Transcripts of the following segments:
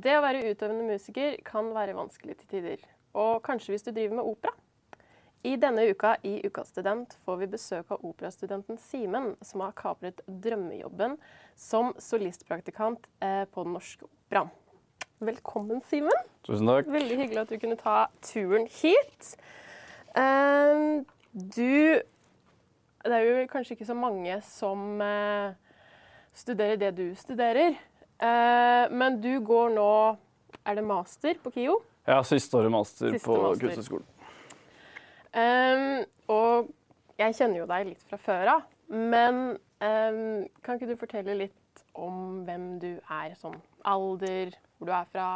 Det å være utøvende musiker kan være vanskelig til tider. Og kanskje hvis du driver med opera. I denne uka i Ukas student får vi besøk av operastudenten Simen, som har kapret drømmejobben som solistpraktikant eh, på Den Norske Opera. Velkommen, Simen. Tusen takk. Veldig hyggelig at du kunne ta turen hit. Eh, du Det er jo kanskje ikke så mange som eh, studerer det du studerer. Eh, men du går nå Er det master på KIO? Ja, siste året master Siste på. Kunsthøgskolen. Um, og jeg kjenner jo deg litt fra før av, men um, kan ikke du fortelle litt om hvem du er? Sånn alder, hvor du er fra?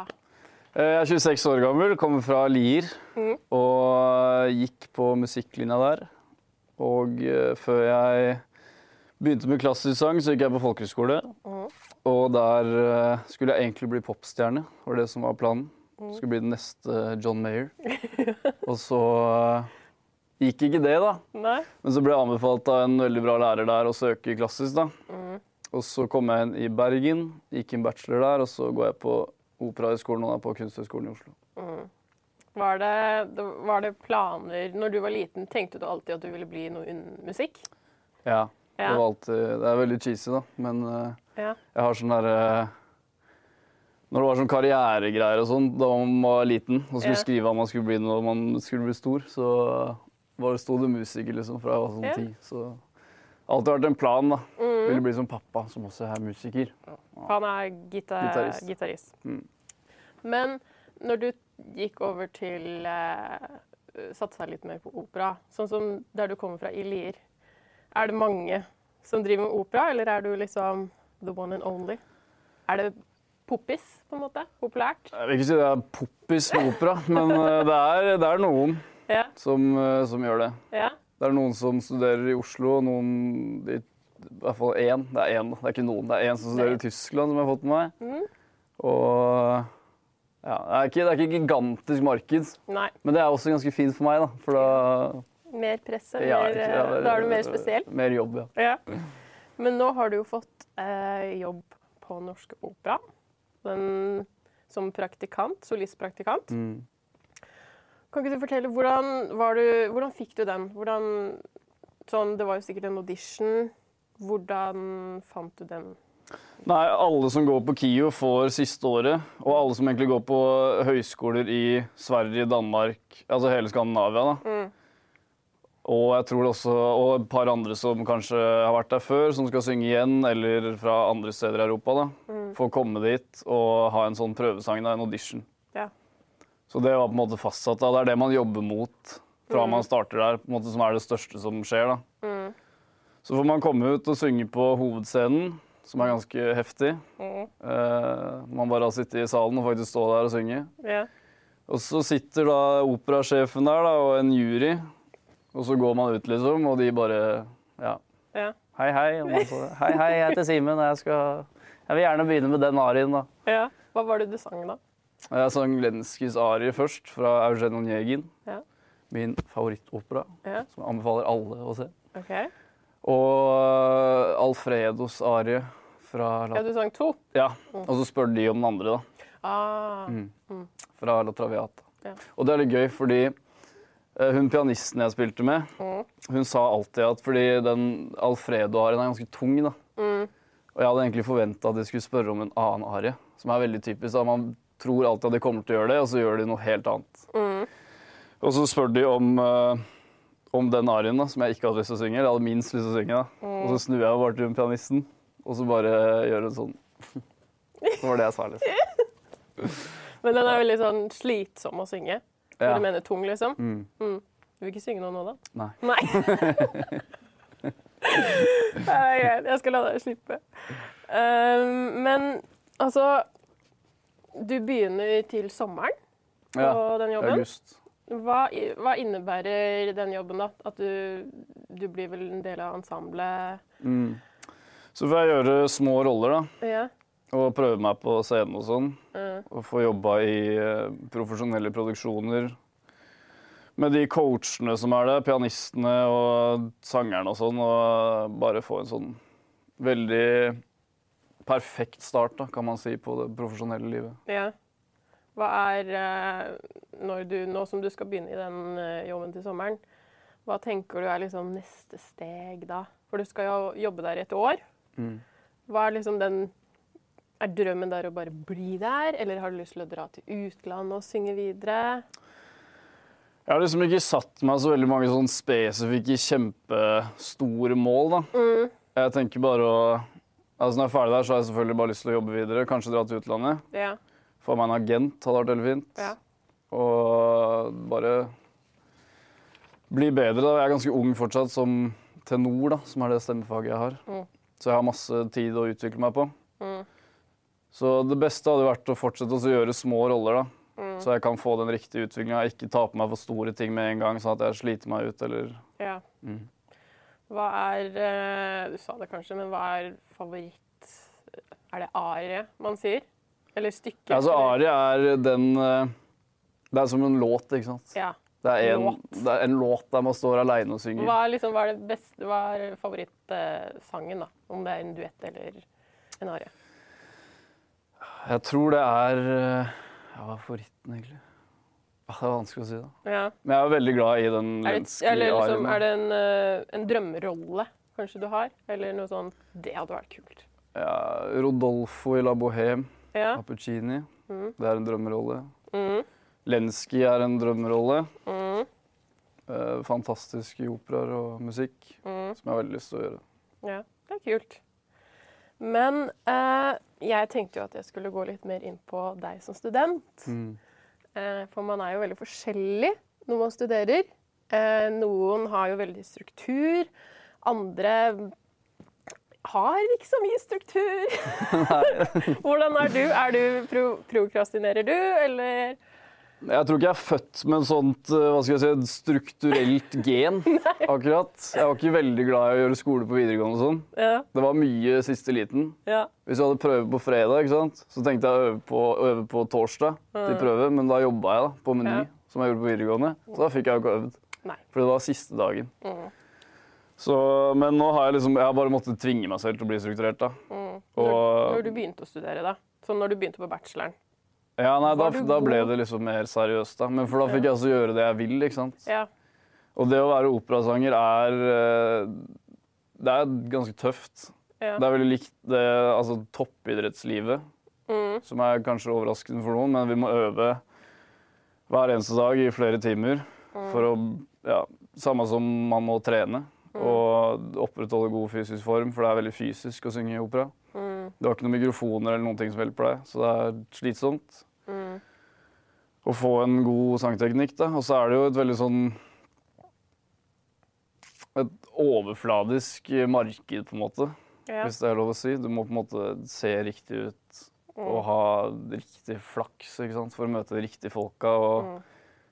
Eh, Jeg er 26 år gammel, kommer fra Lier mm. og gikk på musikklinja der. Og eh, før jeg begynte med klassisk sang, så gikk jeg på folkehøyskole. Mhm. Og der eh, skulle jeg egentlig bli popstjerne, var det som var planen. Mhm. Skulle bli den neste John Mayer. og så eh, gikk ikke det, da. Nei? Men så ble jeg anbefalt av en veldig bra lærer der å søke klassisk, da. Mm. Og så kom jeg inn i Bergen, gikk en bachelor der, og så går jeg på Operahøgskolen og da på Kunsthøgskolen i Oslo. Var det, det- var det planer Når du var liten, tenkte du alltid at du ville bli noe innen musikk? Ja, Ja. Det, alltid, det er veldig cheesy, da, men eh, Ja. jeg har sånn derre Når det var sånn karrieregreier og sånn da man var liten og skulle Ja. skrive hva man skulle bli når man skulle bli stor, så var det, sto det musiker liksom fra jeg var sånn ti. Så alltid vært en plan, da. Mm. Ville bli som pappa, som også er musiker. Han er gita Gitarist. gitarist. Mm. Men når du gikk over til uh, Satsa litt mer på opera, sånn som der du kommer fra, i Lier, er det mange som driver med opera, eller er du liksom the one and only? Er det poppis, på en måte? Populært? Jeg vil ikke si det er poppis med opera, men eh, det er, det er noen Ja. som, eh, som gjør det. ja. Det er noen som studerer i Oslo, og noen i, i hvert fall én. Det er én, det er ikke noen. Det er én som studerer i Tyskland, som jeg har fått med meg. Mm. Og ja, det er, ikke, det er ikke gigantisk marked, Nei. men det er også ganske fint for meg, da. For da Mer press, og ja, mer, ja, eh, ja, da er du mer spesiell? Mer jobb, ja. Ja. Men nå har du jo fått eh, jobb på Norsk Opera. Den, som praktikant, solistpraktikant. Mm. Kan ikke du fortelle, hvordan, var du, hvordan fikk du den? Hvordan, sånn, det var jo sikkert en audition. Hvordan fant du den? Nei, alle som går på KIO får siste året, og alle som egentlig går på høyskoler i Sverige, Danmark, altså hele Skandinavia, da. Mm. Og jeg tror også, og et par andre som kanskje har vært der før, som skal synge igjen, eller fra andre steder i Europa, da. Får komme dit og ha en sånn prøvesang, da, en audition. Ja. Så det var på en måte fastsatt. da. Det er det man jobber mot fra man starter der, på en måte som er det største som skjer. da. Mm. Så får man komme ut og synge på hovedscenen, som er ganske heftig. Mm. Eh, man bare har sittet i salen og faktisk stå der og synge. Ja. Og så sitter da operasjefen der da, og en jury, og så går man ut, liksom, og de bare Ja. Ja. Hei, hei. Så, hei, hei, jeg heter Simen, og jeg skal Jeg vil gjerne begynne med den arien, da. ja. Hva var det du sang, da? Jeg sang Lenskys arie først, fra Eugen Onegin. Ja. Min favorittopera, Ja. som jeg anbefaler alle å se. Okay. Og Alfredos arie fra La... Ja, du sang to? Ja, og så spør de om den andre, da. Ah. Mm. Fra La Traviata. Ja. Og det er litt gøy, fordi hun pianisten jeg spilte med, Mm. hun sa alltid at fordi den Alfredo-arien er ganske tung, da. Mm. Og jeg hadde egentlig forventa at de skulle spørre om en annen arie, som er veldig typisk. da. Man tror alltid at de kommer til å gjøre det, og så gjør de noe helt annet. Mm. Og så spør de om, uh, om den arien da, som jeg ikke hadde lyst til å synge. eller Jeg hadde minst lyst til å synge. da. Og så snur jeg bare til hun pianisten, og så bare gjør hun sånn. Det var det jeg sa, liksom. Men den er veldig sånn slitsom å synge. Ja. Du mener tung, liksom? Mm. Mm. Du vil ikke synge noe nå, da? Nei. Nei. Nei. Jeg skal la deg slippe. Um, men altså Du begynner til sommeren på Ja, den jobben. august. Hva, hva innebærer den jobben, da? At du, du blir vel en del av ensemblet? Mm. Så får jeg gjøre små roller, da. Ja. Og prøve meg på scenen og sånn. Mm. Og få jobba i eh, profesjonelle produksjoner. Med de coachene som er der, pianistene og sangerne og sånn. Og bare få en sånn veldig perfekt start, da, kan man si, på det profesjonelle livet. Ja. Hva er eh, når du, Nå som du skal begynne i den eh, jobben til sommeren, hva tenker du er liksom neste steg da? For du skal jo jobbe der i et år. Mm. Hva er liksom den Er drømmen der å bare bli der, eller har du lyst til å dra til utlandet og synge videre? Jeg har liksom ikke satt meg så veldig mange sånn spesifikke, kjempestore mål, da. Mm. Jeg tenker bare å Altså Når jeg er ferdig der, så har jeg selvfølgelig bare lyst til å jobbe videre. Kanskje dra til utlandet. Ja. Få meg en agent hadde vært veldig fint. ja. Og bare bli bedre. da. Jeg er ganske ung fortsatt som tenor, da, som er det stemmefaget jeg har. Mm. Så jeg har masse tid å utvikle meg på. Mm. Så det beste hadde vært å fortsette å gjøre små roller, da. Mm. Så jeg kan få den riktige utviklinga. Ikke ta på meg for store ting med en gang, sånn at jeg sliter meg ut, eller ja. mm. Hva er eh, Du sa det kanskje, men hva er favoritt Er det arie man sier? Eller stykket? Altså, eller- Ari er den eh, Det er som en låt, ikke sant? Ja. Det er en, Låt. det er en låt der man står aleine og synger. Hva er, liksom, hva er det beste Hva er favorittsangen, da? Om det er en duett eller en arie? Jeg tror det er eh, Ja, hva er favoritten, egentlig? Ah, Det er vanskelig å si, da. Ja. Men jeg er veldig glad i den lenske eller liksom, er det en, eh, en drømmerolle kanskje du har? Eller noe sånn Det hadde vært kult. Ja, Rodolfo i La Bohème Ja. av Puccini. Mhm. Det er en drømmerolle. Mm, Lenski er en drømmerolle. mm, Eh, fantastisk i operaer og musikk, mm. som jeg har veldig lyst til å gjøre. Ja, det er kult. Men eh, jeg tenkte jo at jeg skulle gå litt mer inn på deg som student. Eh, for man er jo veldig forskjellig når man studerer. Eh, noen har jo veldig struktur. Andre har ikke så mye struktur. Hvordan er du? Er du pro prokrastinerer du, eller Jeg tror ikke jeg er født med en sånt eh, hva skal jeg si, strukturelt gen, akkurat. Jeg var ikke veldig glad i å gjøre skole på videregående og sånn. Ja. Det var mye siste liten. ja. Hvis jeg hadde prøve på fredag, ikke sant? så tenkte jeg å øve på, øve på torsdag til prøve, men da jobba jeg da, på Meny, Ja. som jeg gjorde på videregående. Så da fikk jeg jo ikke øvd, Nei. for det var siste dagen. Mm. Så, men nå har jeg liksom, jeg har bare måttet tvinge meg selv til å bli strukturert. da. Mm. Og- Når, når du begynte å studere, da? Sånn når du begynte på bacheloren? Ja, nei, da, da ble det liksom mer seriøst, da. Men for da fikk jeg altså gjøre det jeg vil, ikke sant. Ja. Og det å være operasanger er eh, Det er ganske tøft. ja. Det er veldig likt det altså, toppidrettslivet, Mm. som er kanskje overraskende for noen, men vi må øve hver eneste dag i flere timer Mm. for å Ja, samme som man må trene. Mm. Og opprettholde god fysisk form, for det er veldig fysisk å synge i opera. Mm. Du har ikke noen mikrofoner eller noen ting som hjelper deg, så det er slitsomt. Mm. Å få en god sangteknikk, da. Og så er det jo et veldig sånn Et overfladisk marked, på en måte, Ja. hvis det er lov å si. Du må på en måte se riktig ut og Mm. ha riktig flaks ikke sant? for å møte de riktige folka og Mm.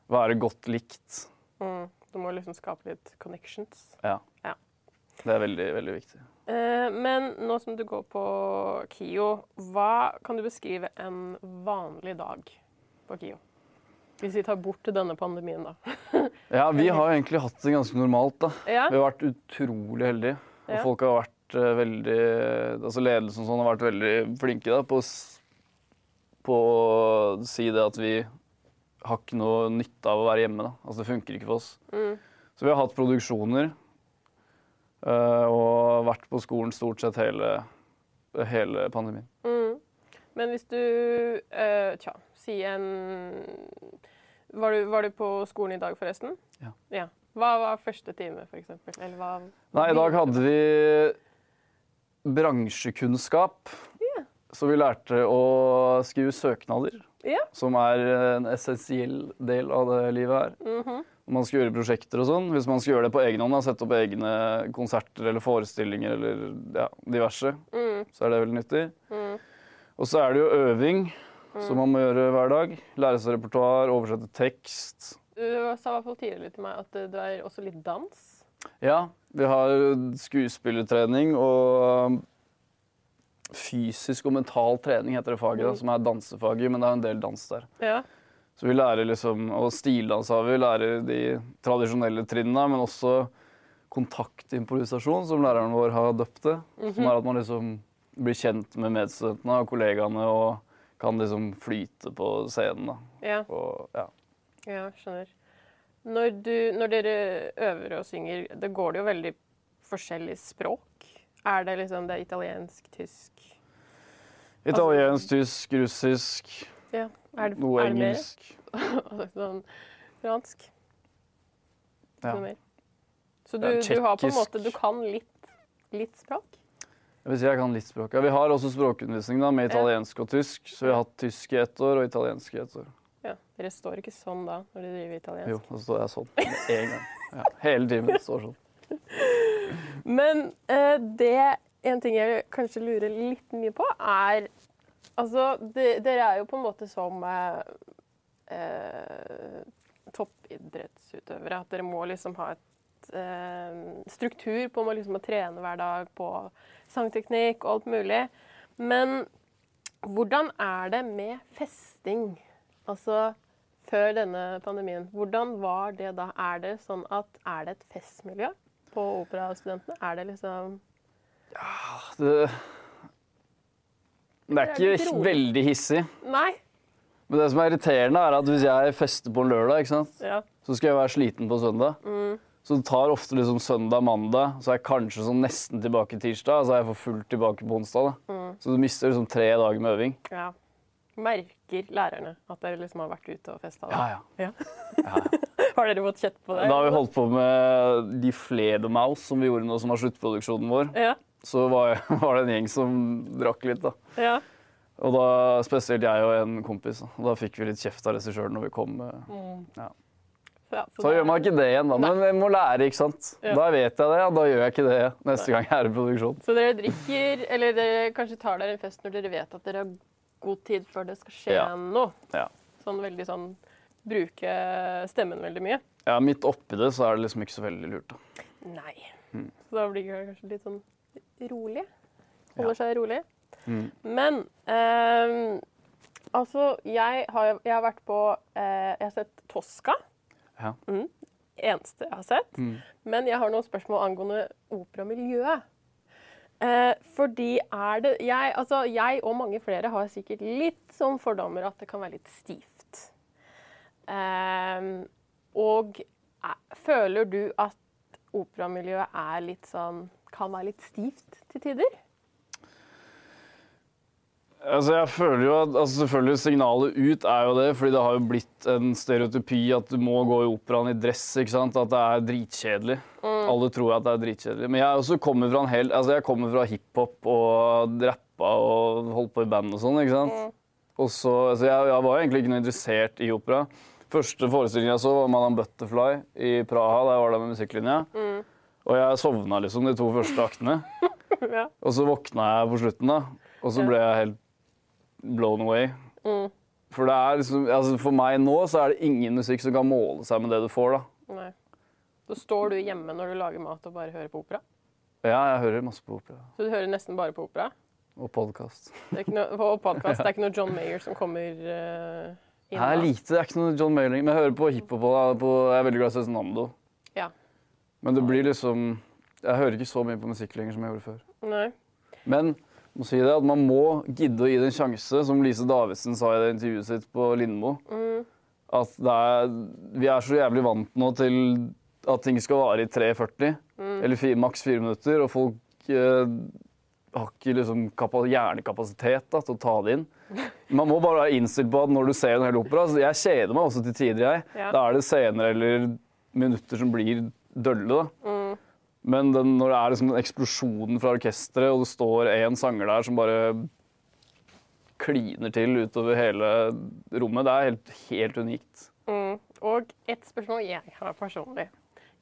være godt likt. Mm. Du må liksom skape litt connections. Ja. Ja. Det er veldig, veldig viktig. Eh, men nå som du går på KIO, hva kan du beskrive en vanlig dag på KIO? Hvis vi tar bort denne pandemien, da. Ja, vi har egentlig hatt det ganske normalt, da. Ja? Vi har vært utrolig heldige. Og Ja. folk har vært eh, veldig Altså ledelsen sånn har vært veldig flinke da, på, på å si det at vi har ikke noe nytte av å være hjemme. da. Altså Det funker ikke for oss. Mm. Så vi har hatt produksjoner og vært på skolen stort sett hele, hele pandemien. Mm. Men hvis du uh, Tja, si en var du, var du på skolen i dag, forresten? Ja. Hva var første time, eksempel? Eller hva Nei, i dag hadde vi bransjekunnskap. Så vi lærte å skrive søknader. Ja. som er en essensiell del av det livet her. Mhm. Når man skal gjøre prosjekter og sånn. Hvis man skal gjøre det på egen hånd, sette opp egne konserter eller forestillinger eller ja, diverse, Mm. så er det veldig nyttig. Mm. Og så er det jo øving, som man må gjøre hver dag. Lære seg repertoar, oversette tekst. Du sa i hvert fall tidligere til meg at det er også litt dans. Ja, vi har skuespillertrening og fysisk og mental trening heter det faget, da, Mm. som er dansefaget, men det er en del dans der. Ja. Så vi lærer liksom, og stildans har vi, lærer de tradisjonelle trinnene, men også kontaktimprovisasjon, som læreren vår har døpt det. Som er at man liksom blir kjent med medstudentene og kollegaene og kan liksom flyte på scenen. da. Ja, Og, ja. ja skjønner. Når, du, når dere øver og synger, det går det jo veldig forskjellig språk. Er det liksom det er italiensk, tysk Italiensk, tysk, russisk, ja. Er det, noe er det engelsk. sånn fransk? Ja. Noe mer? Så du, Ja, du har på en måte Du kan litt, litt språk? Jeg vil si jeg kan litt språk. Ja, vi har også språkundervisning da, med italiensk og tysk. Så vi har hatt tysk i ett år og italiensk i ett år. Ja. Dere står ikke sånn da når dere driver italiensk? Jo, da står jeg sånn med en gang. Ja, hele timen står sånn. Men uh, det En ting jeg kanskje lurer litt mye på, er Altså, de, dere er jo på en måte som eh, eh, toppidrettsutøvere. At dere må liksom ha et eh, struktur på å liksom trene hver dag på sangteknikk og alt mulig. Men hvordan er det med festing? Altså før denne pandemien. Hvordan var det da? Er det sånn at er det et festmiljø på operastudentene? Er det liksom Ja, det Det er ikke veldig hissig. Nei. Men det som er irriterende, er at hvis jeg fester på en lørdag? Ja. så skal jeg være sliten på søndag. Mm. Så det tar ofte liksom søndag, mandag, så er jeg kanskje sånn nesten tilbake tirsdag. Så er jeg for fullt tilbake på onsdag. da. Mm. Så du mister liksom tre dager med øving. ja. Merker lærerne at dere liksom har vært ute og festa? Ja, ja. Har dere fått kjett på det? Da har vi holdt på med de Fledermaus som vi gjorde nå, som var sluttproduksjonen vår. Så var, var det en gjeng som drakk litt, da. ja. Og da spesielt jeg og en kompis. Og da fikk vi litt kjeft av regissøren når vi kom. Mm. ja Ja. så Så gjør man ikke det igjen, da. Men jeg må lære, ikke sant. Ja. Da vet jeg det, ja. Da gjør jeg ikke det neste gang jeg er i produksjon. Så dere drikker, eller dere kanskje tar dere en fest når dere vet at dere har god tid før det skal skje Ja. noe? Ja. Sånn veldig sånn Bruke stemmen veldig mye? Ja, midt oppi det så er det liksom ikke så veldig lurt. da. Nei. Mm. Så da blir det kanskje litt sånn rolig? Holder seg rolig? Mm. Men eh, altså, jeg har, jeg har vært på eh, Jeg har sett Tosca. Ja. Mm. Eneste jeg har sett. Mm. Men jeg har noen spørsmål angående operamiljøet. Eh, fordi er det jeg, altså, jeg og mange flere har sikkert litt sånn fordommer at det kan være litt stivt. Eh, og eh, føler du at operamiljøet er litt sånn Kan være litt stivt til tider? Altså, jeg føler jo at altså, Selvfølgelig signalet ut er jo det, fordi det har jo blitt en stereotypi at du må gå i operaen i dress. ikke sant? At det er dritkjedelig. Alle tror at det er dritkjedelig. Men jeg også kommer fra hel, altså jeg kommer fra hiphop og rappa og holdt på i band og sånn. ikke sant? Og så, altså jeg, jeg var egentlig ikke noe interessert i opera. Første forestillingen jeg så, var Madame Butterfly i Praha. Der jeg var der med musikklinja. Og jeg sovna liksom de to første aktene. ja. Og så våkna jeg på slutten, da. Og så ble jeg helt blown away. Mm. For det er liksom, altså for meg nå så er det ingen musikk som kan måle seg med det du får, da. Nei. Så står du hjemme når du lager mat og bare hører på opera? Ja, jeg hører masse på opera Så du hører nesten bare på opera? og podkast. Det og podcast, det er ikke noe John Mayer som kommer uh, inn? Er lite, det er ikke noe John Mayer men jeg hører på hiphop jeg er veldig glad i Cezinando. Men det blir liksom Jeg hører ikke så mye på musikk lenger som jeg gjorde før. Nei. Men må si det, at man må gidde å gi det en sjanse, som Lise Davidsen sa i det intervjuet sitt på Lindmo. Mm. At er, vi er så jævlig vant nå til at ting skal vare i 3,40, Mm. eller fire, maks fire minutter, og folk eh, har ikke liksom kapa- hjernekapasitet da, til å ta det inn. Man må bare være innstilt på at når du ser en hel opera så Jeg kjeder meg også til tider, jeg. Ja. Da er det scener eller minutter som blir dølle. da. Mm. Men den, når det er liksom eksplosjonen fra orkesteret, og det står én sanger der som bare kliner til utover hele rommet, det er helt, helt unikt. Mm. Og et spørsmål jeg har personlig.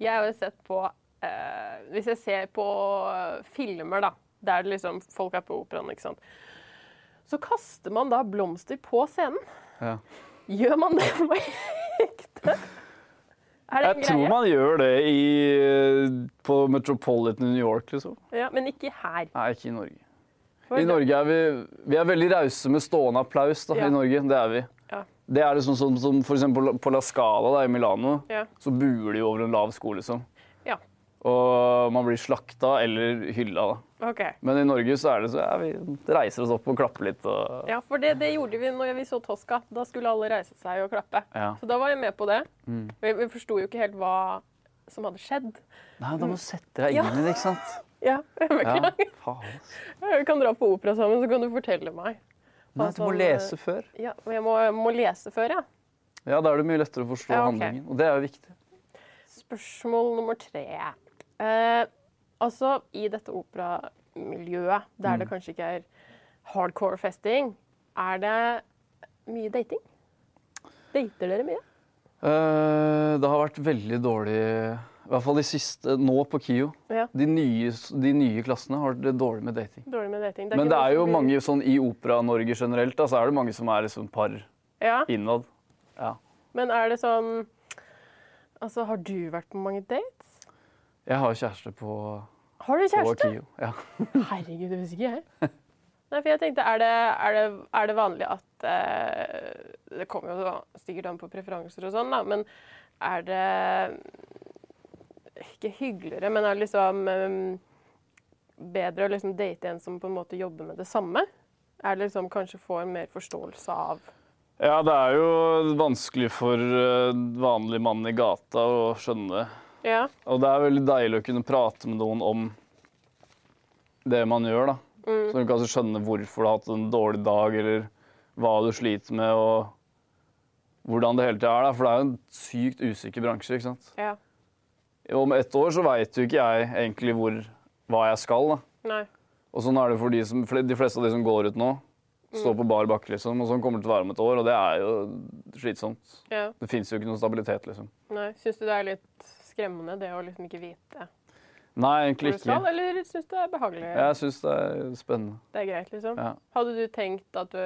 Jeg har jo sett på eh, Hvis jeg ser på filmer, da, der liksom, folk er på operaen, ikke sant, så kaster man da blomster på scenen. Ja. Gjør man det på ekte? Jeg greie? tror man gjør det i, på Metropolitan New York, liksom. Ja, men ikke her. Nei, ikke i Norge. For I Norge er vi, vi er veldig rause med stående applaus. da, Ja. i Norge, Det er vi. Ja. Det er liksom sånn som for eksempel på La Scala da, i Milano. Ja. Så buer de over en lav sko, liksom. Ja. Og man blir slakta eller hylla. da. OK. Men i Norge så er det så ja, vi reiser oss opp og klapper litt. Og, Ja, for det, det gjorde vi når vi så Tosca. Da skulle alle reise seg og klappe. ja. Så da var jeg med på det. Mm. Vi, vi forsto jo ikke helt hva som hadde skjedd. Nei, da må du sette deg Ja. inn i det, ikke sant? Ja, jeg Ja, beklager. faen. Vi kan dra på opera sammen, så kan du fortelle meg. Nei, du må lese før. Ja, jeg må, må lese før, ja. Ja, da er det mye lettere å forstå Ja, okay. handlingen. Og det er jo viktig. Spørsmål nummer tre. Eh, altså, i dette operamiljøet, der det Mm. kanskje ikke er hardcore festing, er det mye dating? Dater dere mye? Eh, det har vært veldig dårlig I hvert fall de siste nå på KIO. Ja. De nye, de nye klassene har det dårlig med dating. Dårlig med dating. Men det er jo blir- mange sånn i Opera-Norge generelt, da, så er det mange som er liksom par Ja, innad. Ja. men er det sånn Altså, har du vært på mange dates? Jeg har kjæreste på, Har du på kjæreste? KIO. Ja. Herregud, det visste ikke jeg. Nei, for jeg tenkte, er det, er det, er det vanlig at eh, Det kommer jo sikkert an på preferanser og sånn, da, men er det Ikke hyggeligere, men er det liksom eh, bedre å liksom date en som på en måte jobber med det samme? Er det liksom kanskje få en mer forståelse av ja, det er jo vanskelig for eh, vanlig mann i gata å skjønne det. Ja. Og det er veldig deilig å kunne prate med noen om det man gjør, da. Mm. Så du kan altså skjønne hvorfor du har hatt en dårlig dag, eller hva du sliter med, og hvordan det hele tida er. da. For det er jo en sykt usikker bransje, ikke sant. ja. Om ett år så veit jo ikke jeg egentlig hvor, hva jeg skal, da. Nei. Og sånn er det for de, som, for de fleste av de som går ut nå. Står på bar bakke, liksom. Og sånn kommer det til å være om et år, og det er jo slitsomt. Ja. Det fins jo ikke noen stabilitet, liksom. Nei. Syns du det er litt skremmende, det å liksom ikke vite Nei, egentlig ikke. skal, eller syns du det er behagelig? Jeg syns det er spennende. Det er greit, liksom? Ja. Hadde du tenkt at du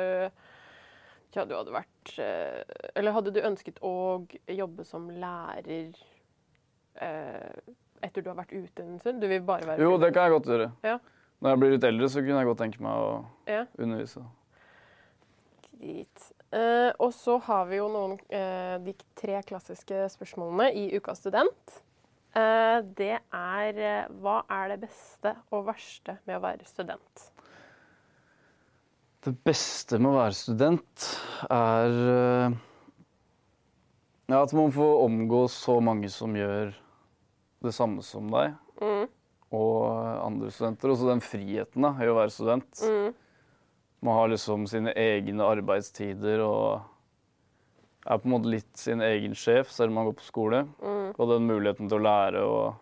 ja, du hadde vært eh, Eller hadde du ønsket å jobbe som lærer eh, etter du har vært ute en stund? Du vil bare være Jo, det kan jeg godt gjøre. Ja. Når jeg blir litt eldre, så kunne jeg godt tenke meg å Ja, undervise. greit. Eh, og så har vi jo noen uh, de tre klassiske spørsmålene i Ukas student. Uh, det er hva er det beste og verste med å være student? Det beste med å være student er ja, at man får omgås så mange som gjør det samme som deg, Mm, og andre studenter. Også den friheten da, i å være student. mm, Man har liksom sine egne arbeidstider og er på en måte litt sin egen sjef selv om man går på skole. mm, Og den muligheten til å lære og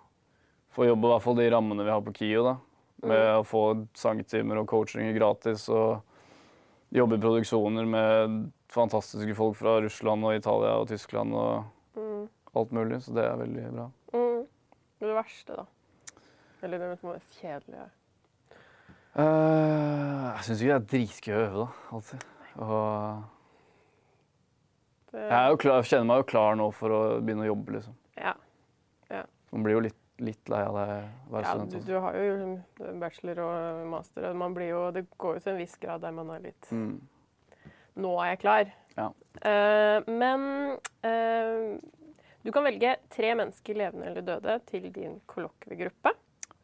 få jobbe i hvert fall de rammene vi har på KIO. da. Med å få sangtimer og coaching gratis og jobbe i produksjoner med fantastiske folk fra Russland og Italia og Tyskland og mm, alt mulig. Så det er veldig bra. mm. Det verste, da? Eller det er kjedelige? Eh, jeg syns ikke det er dritgøy å øve, da. Alltid. Og jeg er jo klar, jeg kjenner meg jo klar nå for å begynne å jobbe, liksom. ja. Man blir jo litt, litt lei av det å være Ja, student du, du har jo bachelor og master, og man blir jo, det går jo til en viss grad der man er litt Mm. Nå er jeg klar. Ja. Uh, men uh, du kan velge tre mennesker, levende eller døde, til din kollokviegruppe.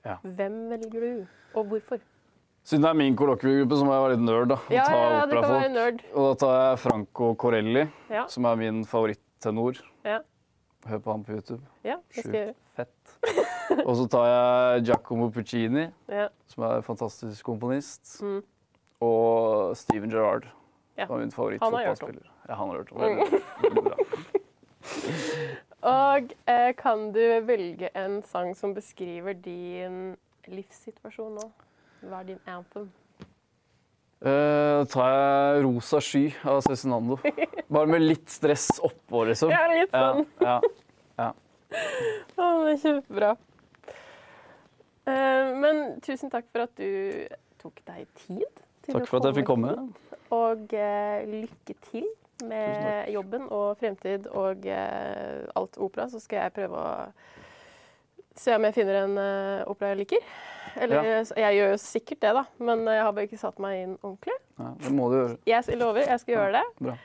Ja. Hvem velger du, og hvorfor? Siden det er min kollokviegruppe, så må jeg være litt nerd, da. og Ja, ta ja, ja, du kan være nerd. Og da tar jeg Franco Corelli, Ja, som er min favoritttenor. Ja. Hør på han på YouTube. ja det skal jeg gjøre. Fett. Og så tar jeg Giacomo Puccini, Ja. som er en fantastisk komponist. Mm. Og Steven Gerrard, Ja. som er min favorittfotballspiller. Ja, han har hørt om. Mm. Bra. Og eh, kan du velge en sang som beskriver din livssituasjon nå? Hva er din anthem? Uh, tar jeg Rosa sky av Cezinando. Bare med litt stress oppå, liksom. Ja, litt sånn. Ja, ja. Å, det er kjempebra. Uh, men tusen takk for at du tok deg tid Takk for at jeg fikk komme. Og uh, lykke til med jobben og fremtid og eh, alt opera. Så skal jeg prøve å se om jeg finner en uh, opera jeg liker. Eller jeg gjør jo sikkert det, da, men jeg har bare ikke satt meg inn ordentlig. Ja, det må du gjøre. Jeg lover, jeg skal gjøre det. Bra.